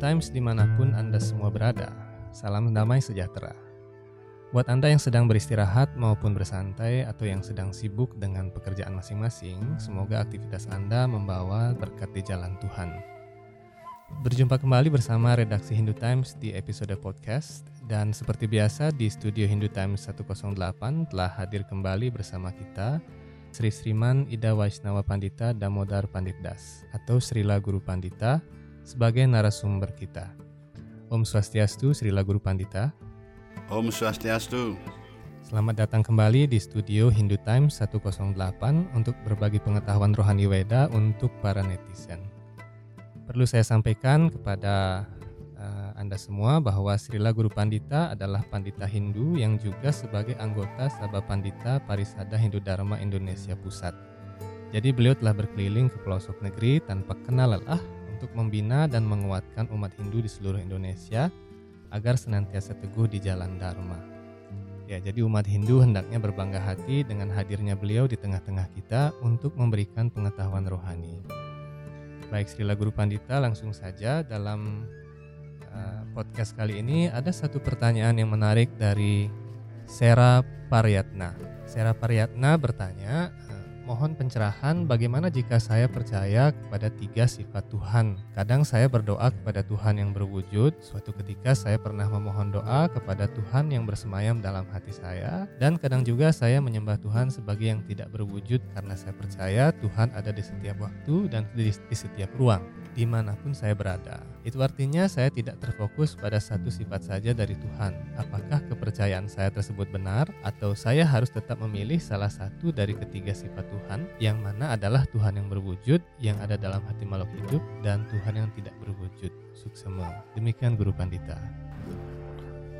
Times di mana pun Anda semua berada, salam damai sejahtera. Buat Anda yang sedang beristirahat maupun bersantai atau yang sedang sibuk dengan pekerjaan masing-masing, semoga aktivitas Anda membawa berkat di jalan Tuhan. Berjumpa kembali bersama redaksi Hindu Times di episode podcast dan seperti biasa di studio Hindu Times 108 telah hadir kembali bersama kita Sri Sriman Ida Waisnawa Pandita Damodar Pandit Das atau Srila Guru Pandita sebagai narasumber kita. Om Swastiastu Srila Guru Pandita. Om Swastiastu. Selamat datang kembali di studio Hindu Times 108 untuk berbagi pengetahuan rohani Weda untuk para netizen. Perlu saya sampaikan kepada uh, Anda semua bahwa Srila Guru Pandita adalah pandita Hindu yang juga sebagai anggota Sabah Pandita Parisada Hindu Dharma Indonesia Pusat. Jadi beliau telah berkeliling ke pelosok negeri tanpa kenal lelah untuk membina dan menguatkan umat Hindu di seluruh Indonesia agar senantiasa teguh di jalan Dharma. Ya, jadi umat Hindu hendaknya berbangga hati dengan hadirnya beliau di tengah-tengah kita untuk memberikan pengetahuan rohani. Baik Srila Guru Pandita, langsung saja dalam uh, podcast kali ini ada satu pertanyaan yang menarik dari Sera Paryatna. Sera Paryatna bertanya, mohon pencerahan bagaimana jika saya percaya kepada tiga sifat Tuhan. Kadang saya berdoa kepada Tuhan yang berwujud, suatu ketika saya pernah memohon doa kepada Tuhan yang bersemayam dalam hati saya, dan kadang juga saya menyembah Tuhan sebagai yang tidak berwujud karena saya percaya Tuhan ada di setiap waktu dan di, setiap ruang di mana pun saya berada. Itu artinya saya tidak terfokus pada satu sifat saja dari Tuhan. Apakah kepercayaan saya tersebut benar atau saya harus tetap memilih salah satu dari ketiga sifat Tuhan yang mana adalah Tuhan yang berwujud, yang ada dalam hati makhluk hidup dan Tuhan yang tidak berwujud. Suksema. Demikian Guru Pandita.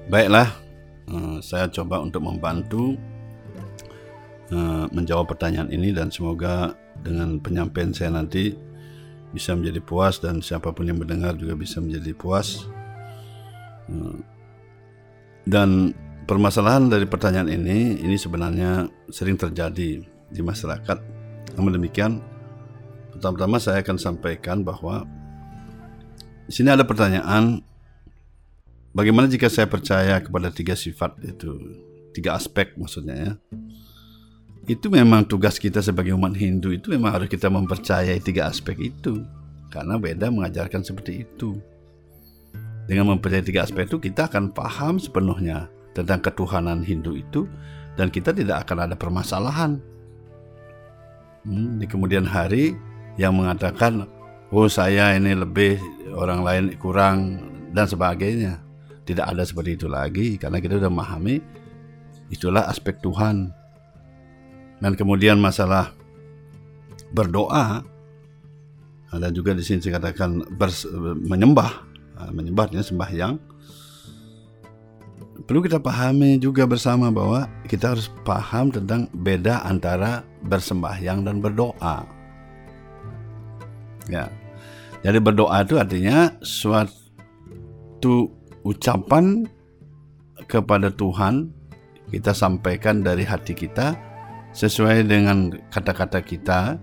Baiklah, eh, saya coba untuk membantu eh, menjawab pertanyaan ini dan semoga dengan penyampaian saya nanti bisa menjadi puas dan siapa pun yang mendengar juga bisa menjadi puas. Hmm. Dan permasalahan dari pertanyaan ini ini sebenarnya sering terjadi di masyarakat. Namun demikian, pertama-tama saya akan sampaikan bahwa di sini ada pertanyaan bagaimana jika saya percaya kepada tiga sifat itu, tiga aspek maksudnya ya itu memang tugas kita sebagai umat Hindu itu memang harus kita mempercayai tiga aspek itu. Karena beda mengajarkan seperti itu. Dengan mempercayai tiga aspek itu kita akan paham sepenuhnya tentang ketuhanan Hindu itu dan kita tidak akan ada permasalahan. Hmm, di kemudian hari yang mengatakan oh saya ini lebih orang lain kurang dan sebagainya. Tidak ada seperti itu lagi karena kita sudah memahami itulah aspek Tuhan dan kemudian masalah berdoa ada juga di sini dikatakan menyembah, ah, menyembahnya sembahyang. Perlu kita pahami juga bersama bahwa kita harus paham tentang beda antara bersembahyang dan berdoa. Ya. Jadi berdoa itu artinya suatu ucapan kepada Tuhan kita sampaikan dari hati kita sesuai dengan kata-kata kita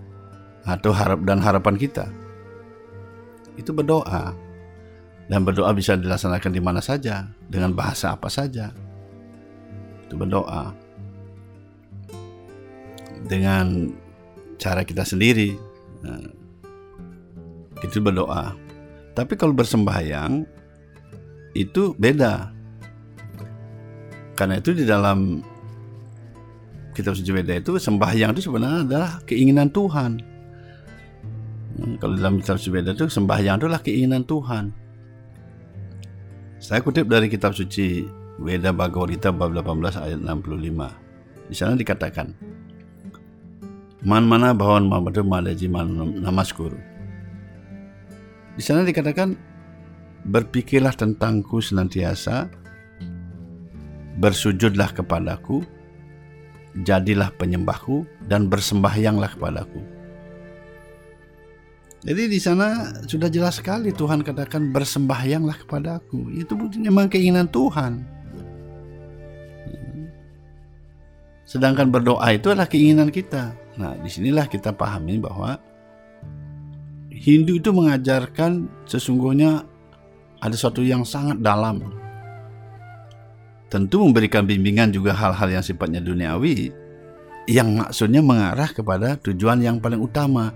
atau harap dan harapan kita. Itu berdoa. Dan berdoa bisa dilaksanakan di mana saja, dengan bahasa apa saja. Itu berdoa. Dengan cara kita sendiri. Nah, itu berdoa. Tapi kalau bersembahyang itu beda. Karena itu di dalam kitab suci Weda itu sembahyang itu sebenarnya adalah keinginan Tuhan. Hmm, kalau dalam kitab suci Weda itu sembahyang itu adalah keinginan Tuhan. Saya kutip dari kitab suci Weda Bhagavad Gita bab 18 ayat 65. Di sana dikatakan, Man mana bahawan mamadu madaji namaskur. Di sana dikatakan, berpikirlah tentangku senantiasa, bersujudlah kepadaku, jadilah penyembahku dan bersembahyanglah kepadaku. Jadi di sana sudah jelas sekali Tuhan katakan bersembahyanglah kepadaku. Itu memang keinginan Tuhan. Sedangkan berdoa itu adalah keinginan kita. Nah, di sinilah kita pahami bahwa Hindu itu mengajarkan sesungguhnya ada sesuatu yang sangat dalam. Tentu memberikan bimbingan juga hal-hal yang sifatnya duniawi, yang maksudnya mengarah kepada tujuan yang paling utama,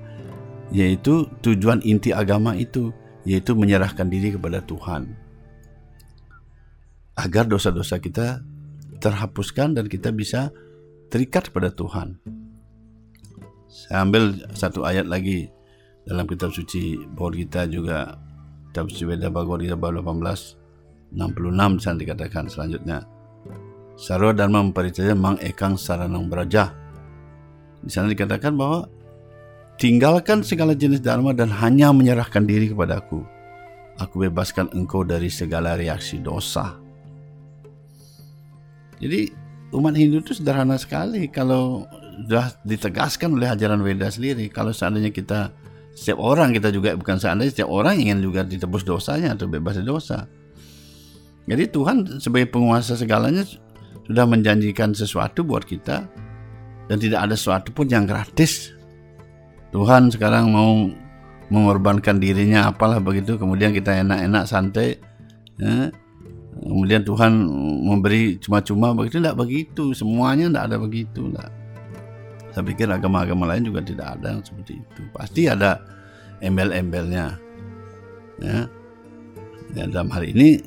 yaitu tujuan inti agama itu, yaitu menyerahkan diri kepada Tuhan. Agar dosa-dosa kita terhapuskan dan kita bisa terikat pada Tuhan. Saya ambil satu ayat lagi dalam kitab suci Bawah kita juga kitab suci Weda Bhagavad Gita 18 66 sana dikatakan selanjutnya. Sarwa Dharma mempercaya mang ekang saranang beraja di sana dikatakan bahwa tinggalkan segala jenis dharma dan hanya menyerahkan diri kepadaku aku. Bebaskan engkau dari segala reaksi dosa. Jadi umat Hindu itu sederhana sekali. Kalau sudah ditegaskan oleh ajaran Weda sendiri kalau seandainya kita setiap orang kita juga bukan seandainya setiap orang ingin juga ditebus dosanya atau bebas dari dosa. Jadi Tuhan sebagai penguasa segalanya sudah menjanjikan sesuatu buat kita dan tidak ada sesuatu pun yang gratis. Tuhan sekarang mau mengorbankan dirinya apalah begitu kemudian kita enak-enak santai ya. kemudian Tuhan memberi cuma-cuma begitu tidak begitu semuanya tidak ada begitu tidak saya pikir agama-agama lain juga tidak ada yang seperti itu. Pasti ada embel-embelnya. Ya. ya. Dalam hal ini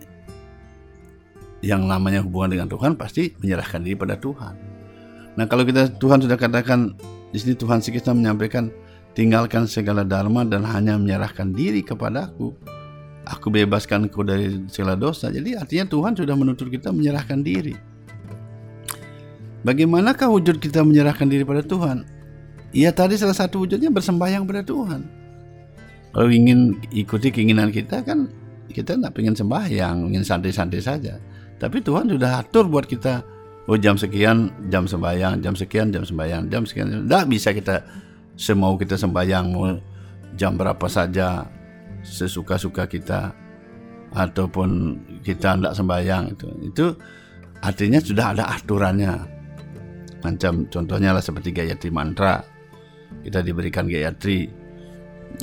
yang namanya hubungan dengan Tuhan pasti menyerahkan diri pada Tuhan. Nah kalau kita Tuhan sudah katakan di sini Tuhan kita menyampaikan tinggalkan segala dharma dan hanya menyerahkan diri kepadaku. Aku bebaskan kau dari segala dosa. Jadi artinya Tuhan sudah menuntut kita menyerahkan diri. Bagaimanakah wujud kita menyerahkan diri pada Tuhan? Ya tadi salah satu wujudnya bersembahyang pada Tuhan. Kalau ingin ikuti keinginan kita kan kita tidak ingin sembahyang, ingin santai-santai saja. Tapi Tuhan sudah atur buat kita, oh jam sekian jam sembahyang, jam sekian jam sembahyang, jam sekian. Tidak bisa kita semau kita sembahyang mau jam berapa saja sesuka-suka kita ataupun kita tidak sembahyang itu. Itu artinya sudah ada aturannya macam contohnya lah seperti Gayatri mantra kita diberikan Gayatri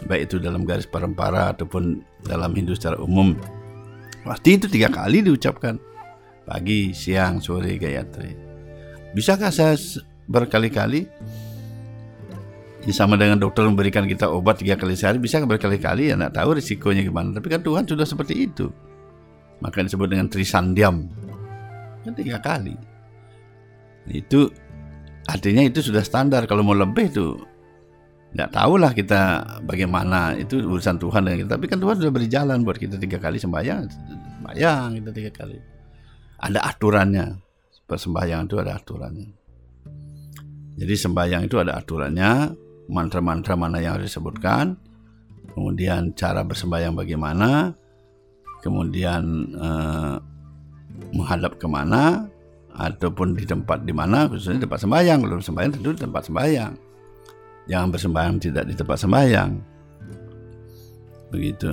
baik itu dalam garis parempara ataupun dalam Hindu secara umum pasti itu tiga kali diucapkan pagi siang sore Gayatri. Bisakah saya berkali-kali? Ya sama dengan dokter memberikan kita obat tiga kali sehari bisa berkali-kali? Ya tidak tahu risikonya gimana. Tapi kan Tuhan sudah seperti itu. Maka disebut dengan trisandiam. Kan tiga kali. Itu artinya itu sudah standar. Kalau mau lebih itu nggak tahulah kita bagaimana. Itu urusan Tuhan dengan kita. Tapi kan Tuhan sudah beri jalan buat kita tiga kali sembahyang. Sembahyang kita tiga kali ada aturannya. Persembahyang itu ada aturannya. Jadi sembahyang itu ada aturannya. Mantra-mantra mana yang harus disebutkan. Kemudian cara bersembahyang bagaimana. Kemudian eh, menghadap ke mana. Ataupun di tempat di mana. Khususnya tempat sembahyang. Kalau sembahyang tentu di tempat sembahyang. Jangan bersembahyang tidak di tempat sembahyang. Begitu.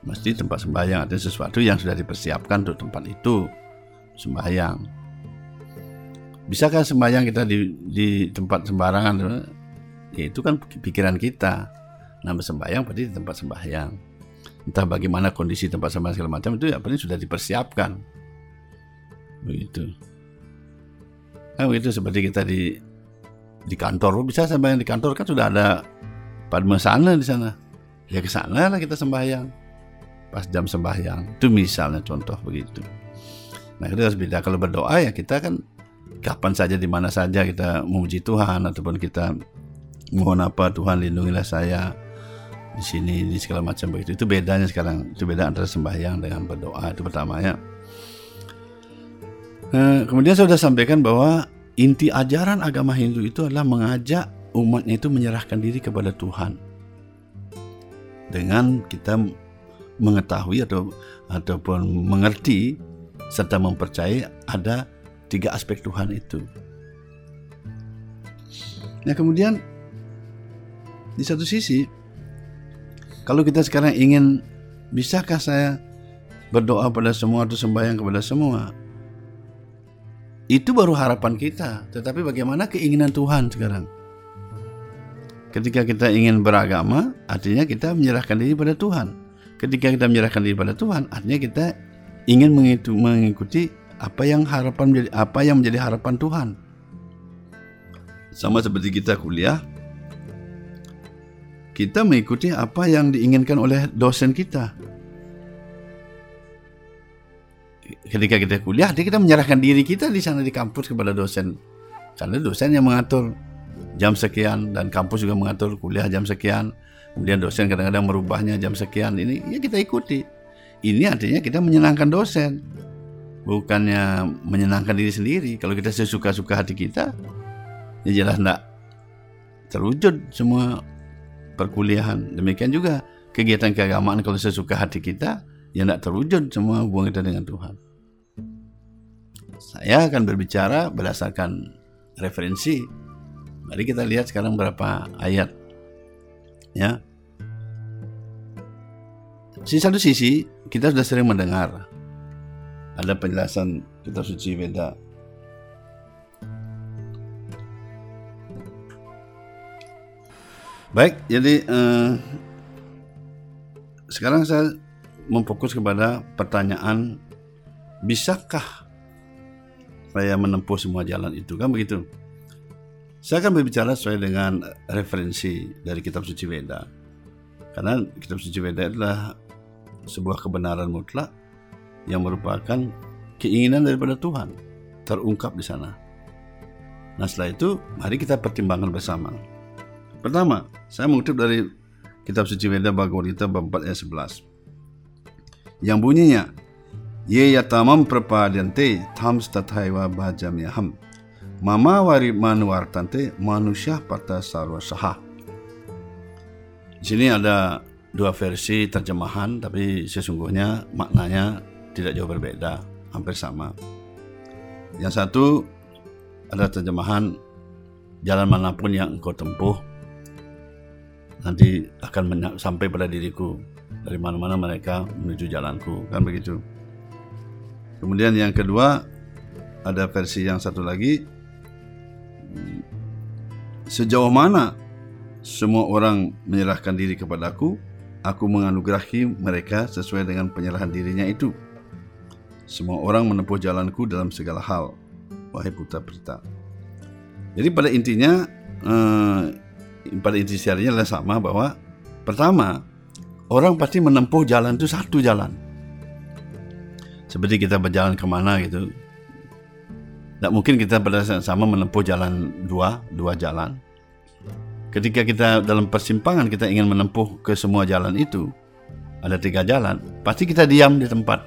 Mesti tempat sembahyang ada sesuatu yang sudah dipersiapkan untuk tempat itu sembahyang bisakah sembahyang kita di, di tempat sembarangan ya itu kan pikiran kita nah bersembahyang berarti di tempat sembahyang entah bagaimana kondisi tempat sembahyang segala macam itu ya sudah dipersiapkan begitu Kan begitu seperti kita di di kantor bisa sembahyang di kantor kan sudah ada padma sana di sana. Ya ke sana lah kita sembahyang. Pas jam sembahyang. Itu misalnya contoh begitu. Nah, itu harus beda kalau berdoa ya kita kan kapan saja di mana saja kita memuji Tuhan ataupun kita mohon apa Tuhan lindungilah saya di sini di segala macam begitu. Itu bedanya sekarang. Itu beda antara sembahyang dengan berdoa. Itu pertama ya. Nah, kemudian saya sudah sampaikan bahwa inti ajaran agama Hindu itu adalah mengajak umatnya itu menyerahkan diri kepada Tuhan. Dengan kita mengetahui atau ataupun mengerti serta mempercayai ada tiga aspek Tuhan itu. Nah kemudian di satu sisi kalau kita sekarang ingin bisakah saya berdoa pada semua atau sembahyang kepada semua itu baru harapan kita. Tetapi bagaimana keinginan Tuhan sekarang? Ketika kita ingin beragama, artinya kita menyerahkan diri pada Tuhan. ketika kita menyerahkan diri pada Tuhan, artinya kita ingin mengikuti apa yang harapan menjadi apa yang menjadi harapan Tuhan. Sama seperti kita kuliah, kita mengikuti apa yang diinginkan oleh dosen kita. Ketika kita kuliah, kita menyerahkan diri kita di sana di kampus kepada dosen. Karena dosen yang mengatur jam sekian dan kampus juga mengatur kuliah jam sekian. Kemudian dosen kadang-kadang merubahnya jam sekian. Ini ya kita ikuti. Ini artinya kita menyenangkan dosen. Bukannya menyenangkan diri sendiri. Kalau kita sesuka-suka hati kita, ya jelas enggak terwujud semua perkuliahan. Demikian juga kegiatan keagamaan kalau sesuka hati kita, ya enggak terwujud semua hubungan kita dengan Tuhan. Saya akan berbicara berdasarkan referensi. Mari kita lihat sekarang berapa ayat. Ya. Di satu sisi, kita sudah sering mendengar ada penjelasan kitab suci Veda Baik, jadi eh, sekarang saya memfokus kepada pertanyaan bisakah saya menempuh semua jalan itu kan begitu. Saya akan berbicara sesuai dengan referensi dari kitab suci Veda. Karena kitab suci Veda adalah sebuah kebenaran mutlak yang merupakan keinginan daripada Tuhan terungkap di sana. Nah setelah itu mari kita pertimbangkan bersama. Pertama, saya mengutip dari kitab suci Veda Bhagavad Gita bab 4 ayat 11. Yang bunyinya, Ye yatamam prapadyante tham stathaiva bhajamyaham. Mama wari manuartante manusia pada sarwa saha. Di sini ada dua versi terjemahan, tapi sesungguhnya maknanya tidak jauh berbeda, hampir sama. Yang satu ada terjemahan jalan mana pun yang engkau tempuh nanti akan sampai pada diriku. Dari mana-mana mereka menuju jalanku kan begitu. Kemudian yang kedua ada versi yang satu lagi. Sejauh mana semua orang menyerahkan diri kepadaku aku menganugerahi mereka sesuai dengan penyerahan dirinya itu. Semua orang menempuh jalanku dalam segala hal wahai putra Prita jadi pada intinya eh, pada intisarinya adalah sama bahwa pertama orang pasti menempuh jalan itu satu jalan. Seperti kita berjalan ke mana gitu. Tidak mungkin kita pada sama menempuh jalan dua dua jalan ketika kita dalam persimpangan kita ingin menempuh ke semua jalan itu ada tiga jalan pasti kita diam di tempat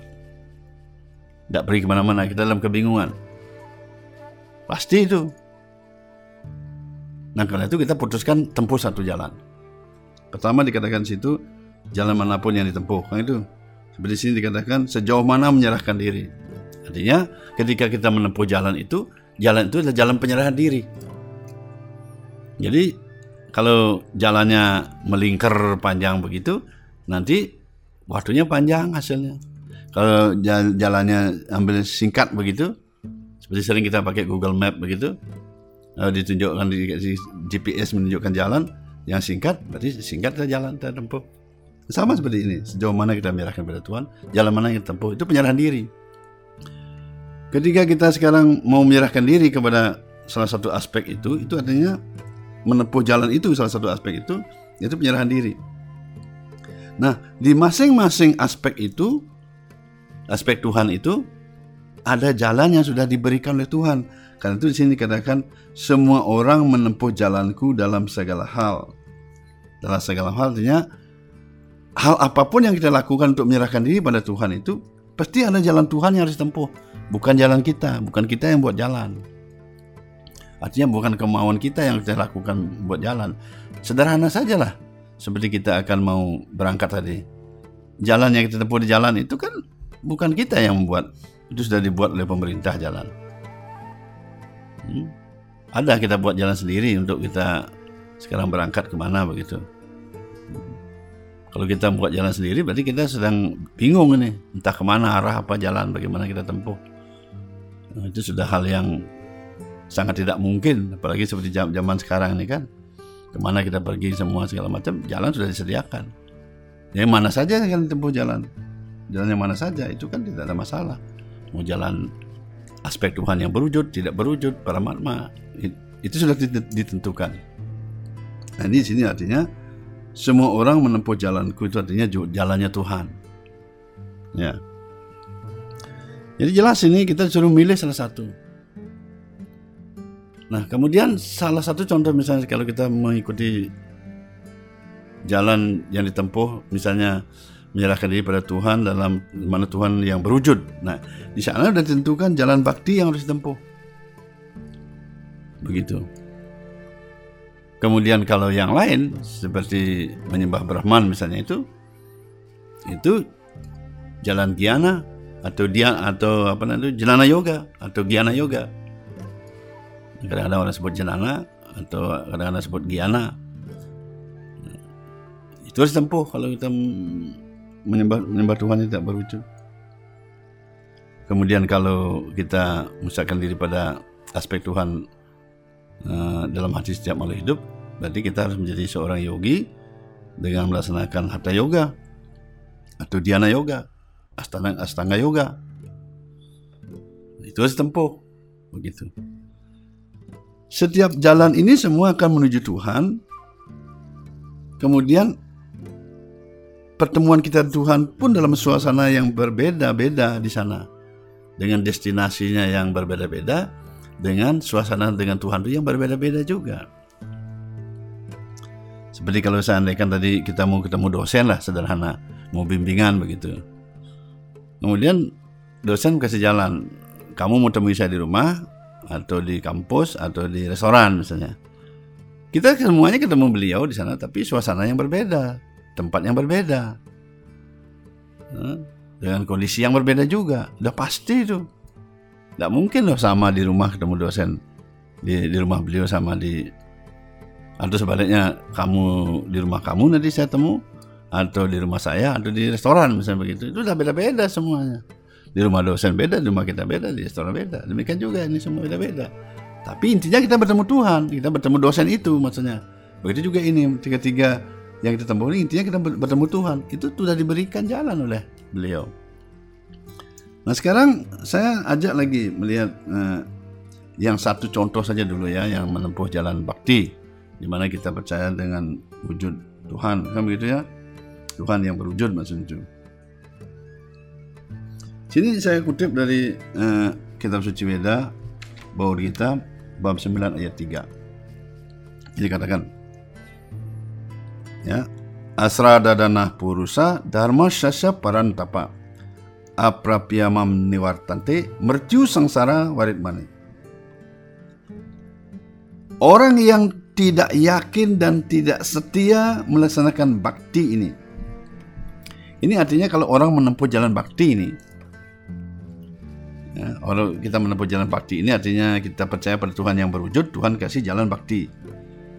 tidak pergi ke mana-mana kita dalam kebingungan pasti itu Nah karena itu kita putuskan tempuh satu jalan. Pertama dikatakan situ jalan mana pun yang ditempuh. Kan itu seperti sini dikatakan sejauh mana menyerahkan diri. Artinya ketika kita menempuh jalan itu, jalan itu adalah jalan penyerahan diri. Jadi kalau jalannya melingkar panjang begitu, nanti waktunya panjang hasilnya. Kalau jalannya ambil singkat begitu, seperti sering kita pakai Google Map begitu, uh, ditunjukkan di, GPS menunjukkan jalan yang singkat berarti singkat saja jalan kita tempuh sama seperti ini sejauh mana kita menyerahkan pada Tuhan jalan mana yang tempuh itu penyerahan diri ketika kita sekarang mau menyerahkan diri kepada salah satu aspek itu itu artinya menempuh jalan itu salah satu aspek itu itu penyerahan diri nah di masing-masing aspek itu aspek Tuhan itu ada jalan yang sudah diberikan oleh Tuhan karena itu di sini dikatakan semua orang menempuh jalanku dalam segala hal. Dalam segala hal artinya hal apa pun yang kita lakukan untuk menyerahkan diri pada Tuhan itu pasti ada jalan Tuhan yang harus ditempuh, bukan jalan kita, bukan kita yang buat jalan. Artinya bukan kemauan kita yang kita lakukan buat jalan. Sederhana sajalah. Seperti kita akan mau berangkat tadi. Jalan yang kita tempuh di jalan itu kan bukan kita yang membuat. Itu sudah dibuat oleh pemerintah jalan. Hmm? Ada kita buat jalan sendiri untuk kita sekarang berangkat ke mana begitu. Kalau kita buat jalan sendiri berarti kita sedang bingung ini entah ke mana arah apa jalan bagaimana kita tempuh. Nah, itu sudah hal yang sangat tidak mungkin apalagi seperti zaman sekarang ini kan ke mana kita pergi semua segala macam jalan sudah disediakan Yang mana saja yang tempuh jalan. Jalan yang mana saja itu kan tidak ada masalah. Mau jalan aspek Tuhan yang berwujud, tidak berwujud, paramatma itu sudah ditentukan. Nah, ini sini artinya semua orang menempuh jalanku itu artinya jalannya Tuhan. Ya. Jadi jelas ini kita suruh milih salah satu. Nah, kemudian salah satu contoh misalnya kalau kita mengikuti jalan yang ditempuh, misalnya menyerahkan diri pada Tuhan dalam mana Tuhan yang berwujud. Nah, di sana sudah ditentukan jalan bakti yang harus ditempuh. Begitu. Kemudian kalau yang lain seperti menyembah Brahman misalnya itu itu jalan Giana atau dia atau apa namanya Janana Yoga atau Giana Yoga kadang-kadang orang sebut jenana atau kadang-kadang sebut giana. Itu harus tempuh kalau kita menyembah, menyembah Tuhan tidak berwujud. Kemudian kalau kita misalkan diri pada aspek Tuhan uh, dalam hati setiap makhluk hidup berarti kita harus menjadi seorang yogi dengan melaksanakan hatha yoga atau dhyana yoga astana astanga yoga. Itu harus tempuh begitu setiap jalan ini semua akan menuju Tuhan. Kemudian pertemuan kita Tuhan pun dalam suasana yang berbeda-beda di sana. Dengan destinasinya yang berbeda-beda, dengan suasana dengan Tuhan itu yang berbeda-beda juga. Seperti kalau saya andaikan tadi kita mau ketemu dosen lah sederhana, mau bimbingan begitu. Kemudian dosen kasih jalan, kamu mau temui saya di rumah, atau di kampus atau di restoran misalnya. Kita semuanya ketemu beliau di sana tapi suasana yang berbeda, tempat yang berbeda. Dengan kondisi yang berbeda juga, udah pasti itu. Tidak mungkin loh sama di rumah ketemu dosen di, di rumah beliau sama di atau sebaliknya kamu di rumah kamu nanti saya temu atau di rumah saya atau di restoran misalnya begitu itu udah beda-beda semuanya di rumah dosen beda, di rumah kita beda, di restoran beda. Demikian juga ini semua beda-beda. Tapi intinya kita bertemu Tuhan, kita bertemu dosen itu maksudnya. Begitu juga ini tiga-tiga yang kita tempuh ini intinya kita bertemu Tuhan. Itu sudah diberikan jalan oleh beliau. Nah sekarang saya ajak lagi melihat eh, yang satu contoh saja dulu ya yang menempuh jalan bakti di mana kita percaya dengan wujud Tuhan kan begitu ya Tuhan yang berwujud maksudnya Sini saya kutip dari uh, kitab suci Weda Baur kita bab 9 ayat 3. Jadi katakan ya asra dadana purusa dharma syasya parantapa aprapyamam niwartante mercu sangsara warit mani. Orang yang tidak yakin dan tidak setia melaksanakan bakti ini. Ini artinya kalau orang menempuh jalan bakti ini, Ya, kalau kita menempuh jalan bakti ini artinya kita percaya pada Tuhan yang berwujud, Tuhan kasih jalan bakti.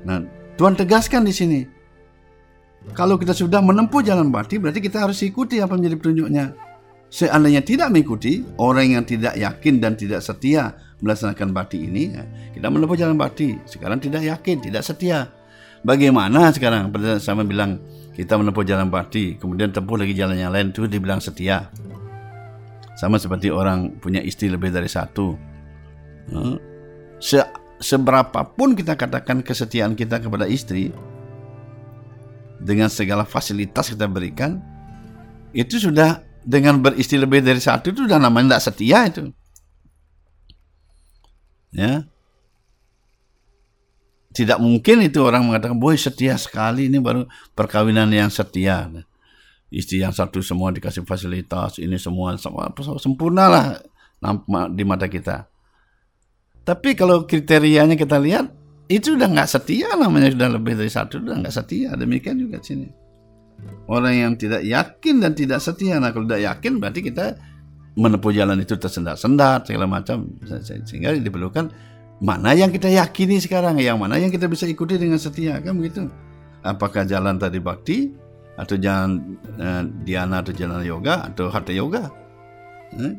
Nah, Tuhan tegaskan di sini. Kalau kita sudah menempuh jalan bakti, berarti kita harus ikuti apa menjadi petunjuknya. Seandainya tidak mengikuti, orang yang tidak yakin dan tidak setia melaksanakan bakti ini, ya, kita menempuh jalan bakti. Sekarang tidak yakin, tidak setia. Bagaimana sekarang? Sama bilang kita menempuh jalan bakti, kemudian tempuh lagi jalan yang lain itu dibilang setia. Sama seperti orang punya istri lebih dari satu. Se seberapapun kita katakan kesetiaan kita kepada istri, dengan segala fasilitas kita berikan, itu sudah dengan beristri lebih dari satu itu sudah namanya tidak setia itu. Ya, tidak mungkin itu orang mengatakan, boy setia sekali ini baru perkawinan yang setia istri yang satu semua dikasih fasilitas ini semua sempurna lah di mata kita. Tapi kalau kriterianya kita lihat itu udah nggak setia namanya sudah lebih dari satu udah nggak setia. Demikian juga sini. Orang yang tidak yakin dan tidak setia nah kalau tidak yakin berarti kita menempuh jalan itu tersendat-sendat segala macam. Sehingga diperlukan mana yang kita yakini sekarang yang mana yang kita bisa ikuti dengan setia kan begitu? Apakah jalan tadi bakti atau jalan uh, Diana atau jalan yoga atau hatha yoga. Eh?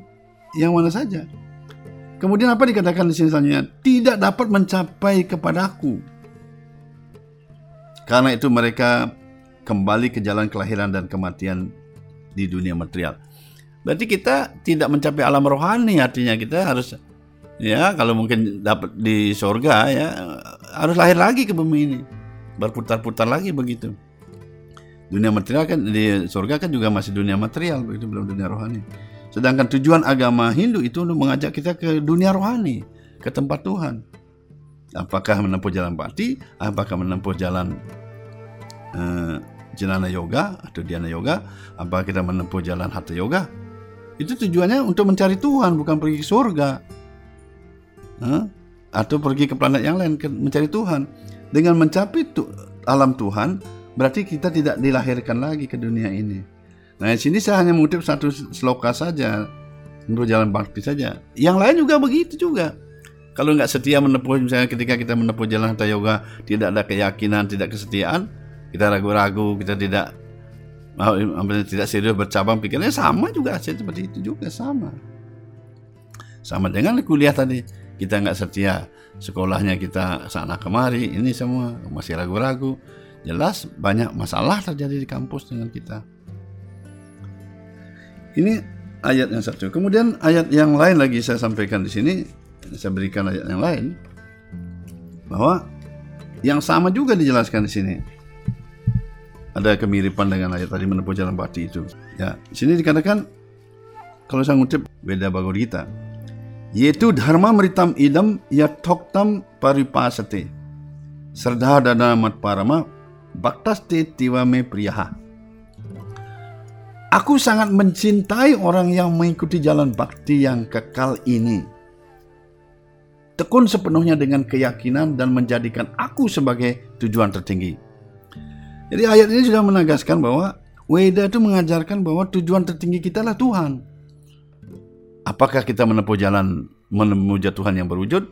Yang mana saja. Kemudian apa dikatakan di sini selanjutnya? Tidak dapat mencapai kepadaku. Karena itu mereka kembali ke jalan kelahiran dan kematian di dunia material. Berarti kita tidak mencapai alam rohani, artinya kita harus ya kalau mungkin dapat di surga ya harus lahir lagi ke bumi ini. Berputar-putar lagi begitu. Dunia material kan di surga kan juga masih dunia material begitu belum dunia rohani. Sedangkan tujuan agama Hindu itu mengajak kita ke dunia rohani, ke tempat Tuhan. Apakah menempuh jalan bakti, apakah menempuh jalan uh, Jnana Yoga atau Dhyana Yoga, apakah kita menempuh jalan Hatha Yoga? Itu tujuannya untuk mencari Tuhan, bukan pergi ke surga. Huh? Atau pergi ke planet yang lain, mencari Tuhan. Dengan mencapai tu, alam Tuhan, berarti kita tidak dilahirkan lagi ke dunia ini. Nah, di sini saya hanya mengutip satu sloka saja, untuk jalan bakti saja. Yang lain juga begitu juga. Kalau nggak setia menempuh, misalnya ketika kita menempuh jalan Hatha Yoga, tidak ada keyakinan, tidak kesetiaan, kita ragu-ragu, kita tidak mau tidak serius bercabang pikirannya sama juga seperti itu juga sama. Sama dengan kuliah tadi, kita nggak setia sekolahnya kita sana kemari, ini semua masih ragu-ragu. Jelas banyak masalah terjadi di kampus dengan kita. Ini ayat yang satu. Kemudian ayat yang lain lagi saya sampaikan di sini, saya berikan ayat yang lain bahwa yang sama juga dijelaskan di sini ada kemiripan dengan ayat tadi menempuh jalan bakti itu. Ya, sini dikatakan kalau saya ngutip beda Bhagavad Gita, yaitu dharma meritam idam ya toktam paripasate. Dana mat parama baktaste tiwame priyaha. Aku sangat mencintai orang yang mengikuti jalan bakti yang kekal ini. Tekun sepenuhnya dengan keyakinan dan menjadikan aku sebagai tujuan tertinggi. Jadi ayat ini sudah menegaskan bahwa Weda itu mengajarkan bahwa tujuan tertinggi kita adalah Tuhan. Apakah kita menempuh jalan memuja Tuhan yang berwujud?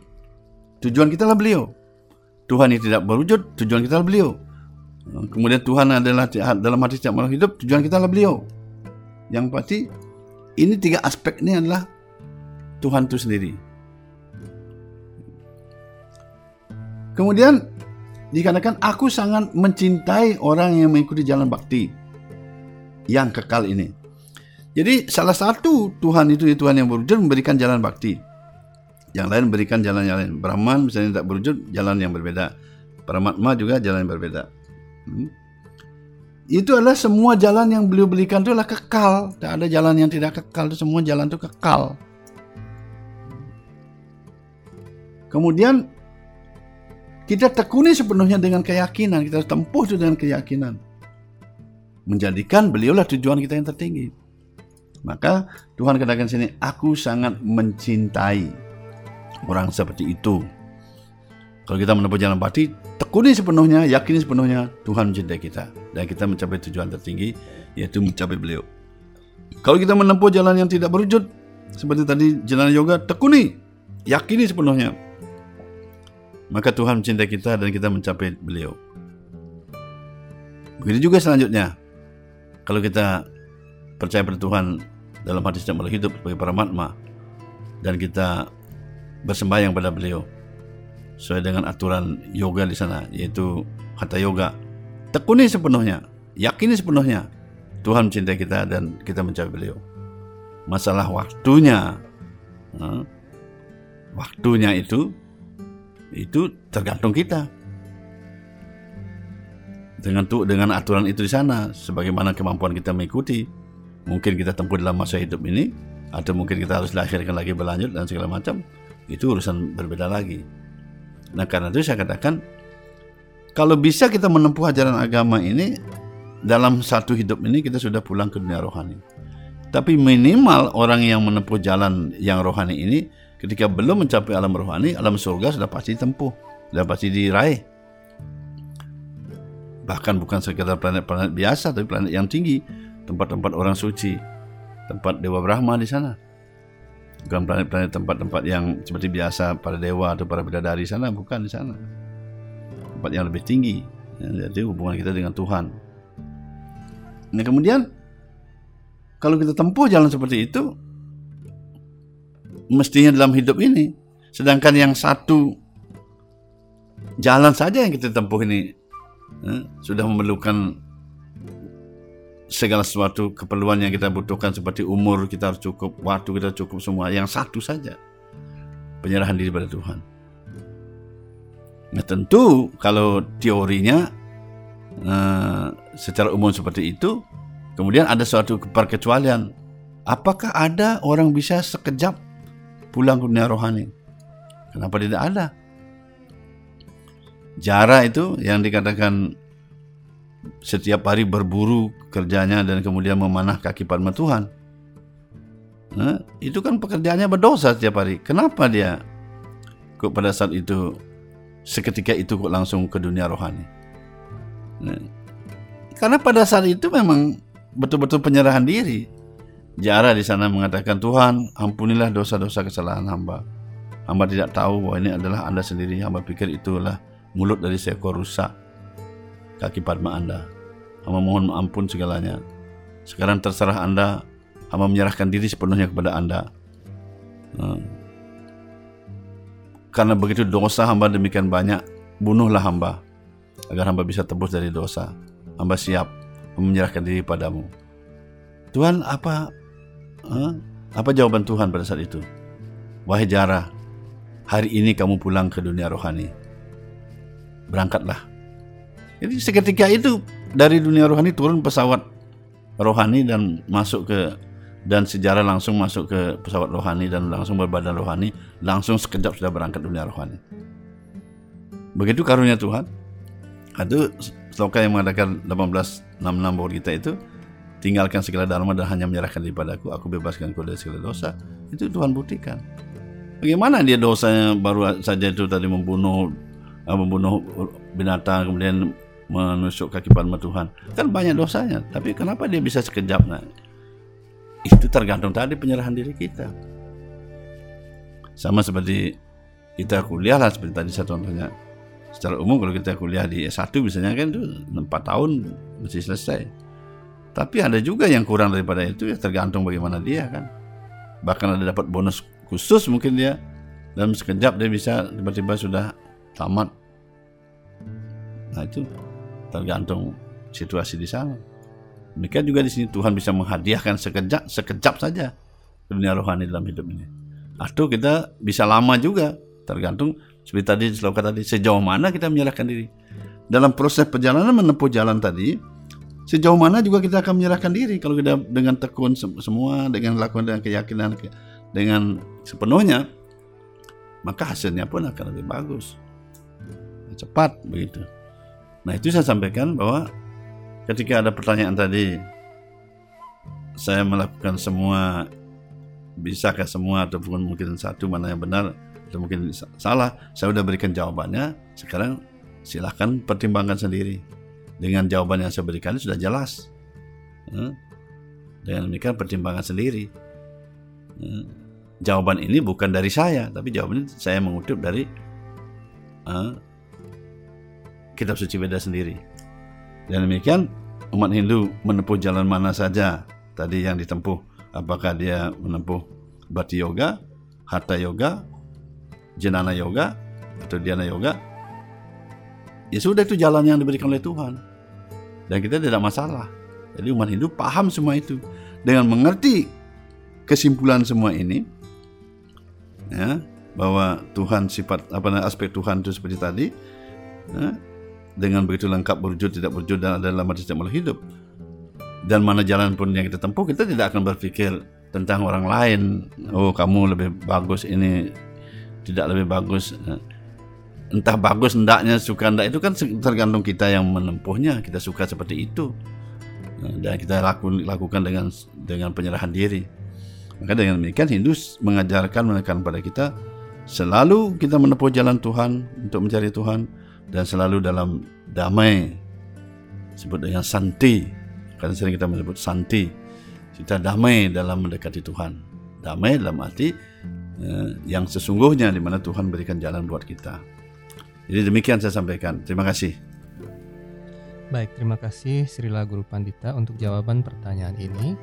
Tujuan kita adalah beliau. Tuhan yang tidak berwujud, tujuan kita adalah beliau. Kemudian Tuhan adalah dalam hati setiap makhluk hidup, tujuan kita adalah beliau. Yang pasti ini tiga aspek ini adalah Tuhan itu sendiri. Kemudian dikatakan aku sangat mencintai orang yang mengikuti jalan bakti yang kekal ini. Jadi salah satu Tuhan itu Tuhan yang berwujud memberikan jalan bakti. Yang lain memberikan jalan yang lain. Brahman misalnya tidak berwujud jalan yang berbeda. Paramatma juga jalan yang berbeda. Hmm. Itu adalah semua jalan yang beliau berikan itu adalah kekal. Tidak ada jalan yang tidak kekal. Itu semua jalan itu kekal. Kemudian kita tekuni sepenuhnya dengan keyakinan, kita tempuh itu dengan keyakinan. Menjadikan beliaulah tujuan kita yang tertinggi. Maka Tuhan katakan sini, aku sangat mencintai orang seperti itu. Kalau kita menempuh jalan bakti, tekuni sepenuhnya, yakini sepenuhnya Tuhan mencintai kita. Dan kita mencapai tujuan tertinggi, yaitu mencapai beliau. Kalau kita menempuh jalan yang tidak berwujud, seperti tadi jalan yoga, tekuni, yakini sepenuhnya maka Tuhan mencintai kita dan kita mencapai beliau. Begitu juga selanjutnya. Kalau kita percaya pada Tuhan dalam hati setiap hidup sebagai paramatma dan kita bersembahyang pada beliau sesuai dengan aturan yoga di sana yaitu hatha yoga. Tekuni sepenuhnya, yakini sepenuhnya Tuhan mencintai kita dan kita mencapai beliau. Masalah waktunya, waktunya itu itu tergantung kita. Dengan tuh dengan aturan itu di sana, sebagaimana kemampuan kita mengikuti, mungkin kita tempuh dalam masa hidup ini, atau mungkin kita harus lahirkan lagi berlanjut dan segala macam, itu urusan berbeda lagi. Nah karena itu saya katakan, kalau bisa kita menempuh ajaran agama ini dalam satu hidup ini kita sudah pulang ke dunia rohani. Tapi minimal orang yang menempuh jalan yang rohani ini Ketika belum mencapai alam rohani, alam surga sudah pasti tempuh, sudah pasti diraih. Bahkan bukan sekedar planet-planet biasa, tapi planet yang tinggi, tempat-tempat orang suci, tempat Dewa Brahma di sana. Bukan planet-planet tempat-tempat yang seperti biasa para dewa atau para bidadari sana, bukan di sana. Tempat yang lebih tinggi. Ya, jadi hubungan kita dengan Tuhan. Nah kemudian kalau kita tempuh jalan seperti itu, mestinya dalam hidup ini. Sedangkan yang satu jalan saja yang kita tempuh ini eh, sudah memerlukan segala sesuatu keperluan yang kita butuhkan seperti umur kita harus cukup, waktu kita cukup semua. Yang satu saja penyerahan diri pada Tuhan. Nah tentu kalau teorinya uh, secara umum seperti itu, kemudian ada suatu perkecualian. Apakah ada orang bisa sekejap pulang ke dunia rohani? Kenapa tidak ada? Jara itu yang dikatakan setiap hari berburu kerjanya dan kemudian memanah kaki padma Tuhan. Nah, itu kan pekerjaannya berdosa setiap hari. Kenapa dia kok pada saat itu seketika itu kok langsung ke dunia rohani? Nah, karena pada saat itu memang betul-betul penyerahan diri. Jara di sana mengatakan Tuhan ampunilah dosa-dosa kesalahan hamba. Hamba tidak tahu bahwa ini adalah anda sendiri. Hamba pikir itulah mulut dari seekor rusa kaki padma Anda. Hamba mohon ampun segalanya. Sekarang terserah Anda, hamba menyerahkan diri sepenuhnya kepada Anda. Hmm. Karena begitu dosa hamba demikian banyak, bunuhlah hamba agar hamba bisa tebus dari dosa. Hamba siap menyerahkan diri padamu. Tuhan apa huh? apa jawaban Tuhan pada saat itu? Wahai Jara, hari ini kamu pulang ke dunia rohani. Berangkatlah jadi seketika itu dari dunia rohani turun pesawat rohani dan masuk ke dan sejarah langsung masuk ke pesawat rohani dan langsung berbadan rohani, langsung sekejap sudah berangkat dunia rohani. Begitu karunia Tuhan. Itu sloka yang mengatakan 1866 bahwa kita itu tinggalkan segala dharma dan hanya menyerahkan padaku, aku bebaskan kau dari segala dosa. Itu Tuhan buktikan. Bagaimana dia dosanya baru saja itu tadi membunuh membunuh binatang kemudian menusuk kaki palma Tuhan. Kan banyak dosanya, tapi kenapa dia bisa sekejap? Nah, itu tergantung tadi penyerahan diri kita. Sama seperti kita kuliah lah seperti tadi saya contohnya. Secara umum kalau kita kuliah di S1 misalnya kan itu 4 tahun mesti selesai. Tapi ada juga yang kurang daripada itu ya tergantung bagaimana dia kan. Bahkan ada dapat bonus khusus mungkin dia dalam sekejap dia bisa tiba-tiba sudah tamat. Nah itu tergantung situasi di sana. Demikian juga di sini Tuhan bisa menghadiahkan sekejap sekejap saja dunia rohani dalam hidup ini. Atau kita bisa lama juga, tergantung seperti tadi sloka tadi sejauh mana kita menyerahkan diri. Dalam proses perjalanan menempuh jalan tadi, sejauh mana juga kita akan menyerahkan diri kalau kita dengan tekun semua dengan lakukan dengan keyakinan dengan sepenuhnya maka hasilnya pun akan lebih bagus cepat begitu Nah itu saya sampaikan bahwa ketika ada pertanyaan tadi, saya melakukan semua, bisakah semua ataupun mungkin satu mana yang benar atau mungkin salah, saya sudah berikan jawabannya. Sekarang silahkan pertimbangkan sendiri. Dengan jawaban yang saya berikan sudah jelas. Dengan demikian pertimbangan sendiri. Jawaban ini bukan dari saya, tapi jawaban ini saya mengutip dari kitab suci beda sendiri. Dan demikian umat Hindu menempuh jalan mana saja tadi yang ditempuh. Apakah dia menempuh Bhakti Yoga, Hatha Yoga, Jenana Yoga, atau Dhyana Yoga. Ya sudah itu jalan yang diberikan oleh Tuhan. Dan kita tidak masalah. Jadi umat Hindu paham semua itu. Dengan mengerti kesimpulan semua ini, ya, bahwa Tuhan sifat apa aspek Tuhan itu seperti tadi, ya, dengan begitu lengkap berwujud tidak berwujud dan adalah mati tidak hidup. Dan mana jalan pun yang kita tempuh kita tidak akan berpikir tentang orang lain. Oh kamu lebih bagus ini tidak lebih bagus. Entah bagus hendaknya suka hendak itu kan tergantung kita yang menempuhnya. Kita suka seperti itu. Dan kita laku, lakukan dengan dengan penyerahan diri. Maka dengan demikian Hindu mengajarkan menekan pada kita selalu kita menempuh jalan Tuhan untuk mencari Tuhan dan selalu dalam damai. Sebut dengan santi. Karena sering kita menyebut santi. Kita damai dalam mendekati Tuhan. Damai dalam arti eh, yang sesungguhnya di mana Tuhan berikan jalan buat kita. Jadi demikian saya sampaikan. Terima kasih. Baik terima kasih Srila Guru Pandita untuk jawaban pertanyaan ini.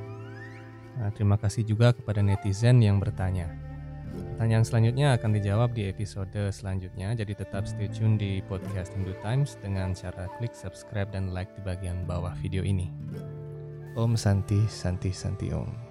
Nah, terima kasih juga kepada netizen yang bertanya Pertanyaan selanjutnya akan dijawab di episode selanjutnya, jadi tetap stay tune di podcast Hindu Times dengan cara klik subscribe dan like di bagian bawah video ini. Om Santi Santi Santi Om.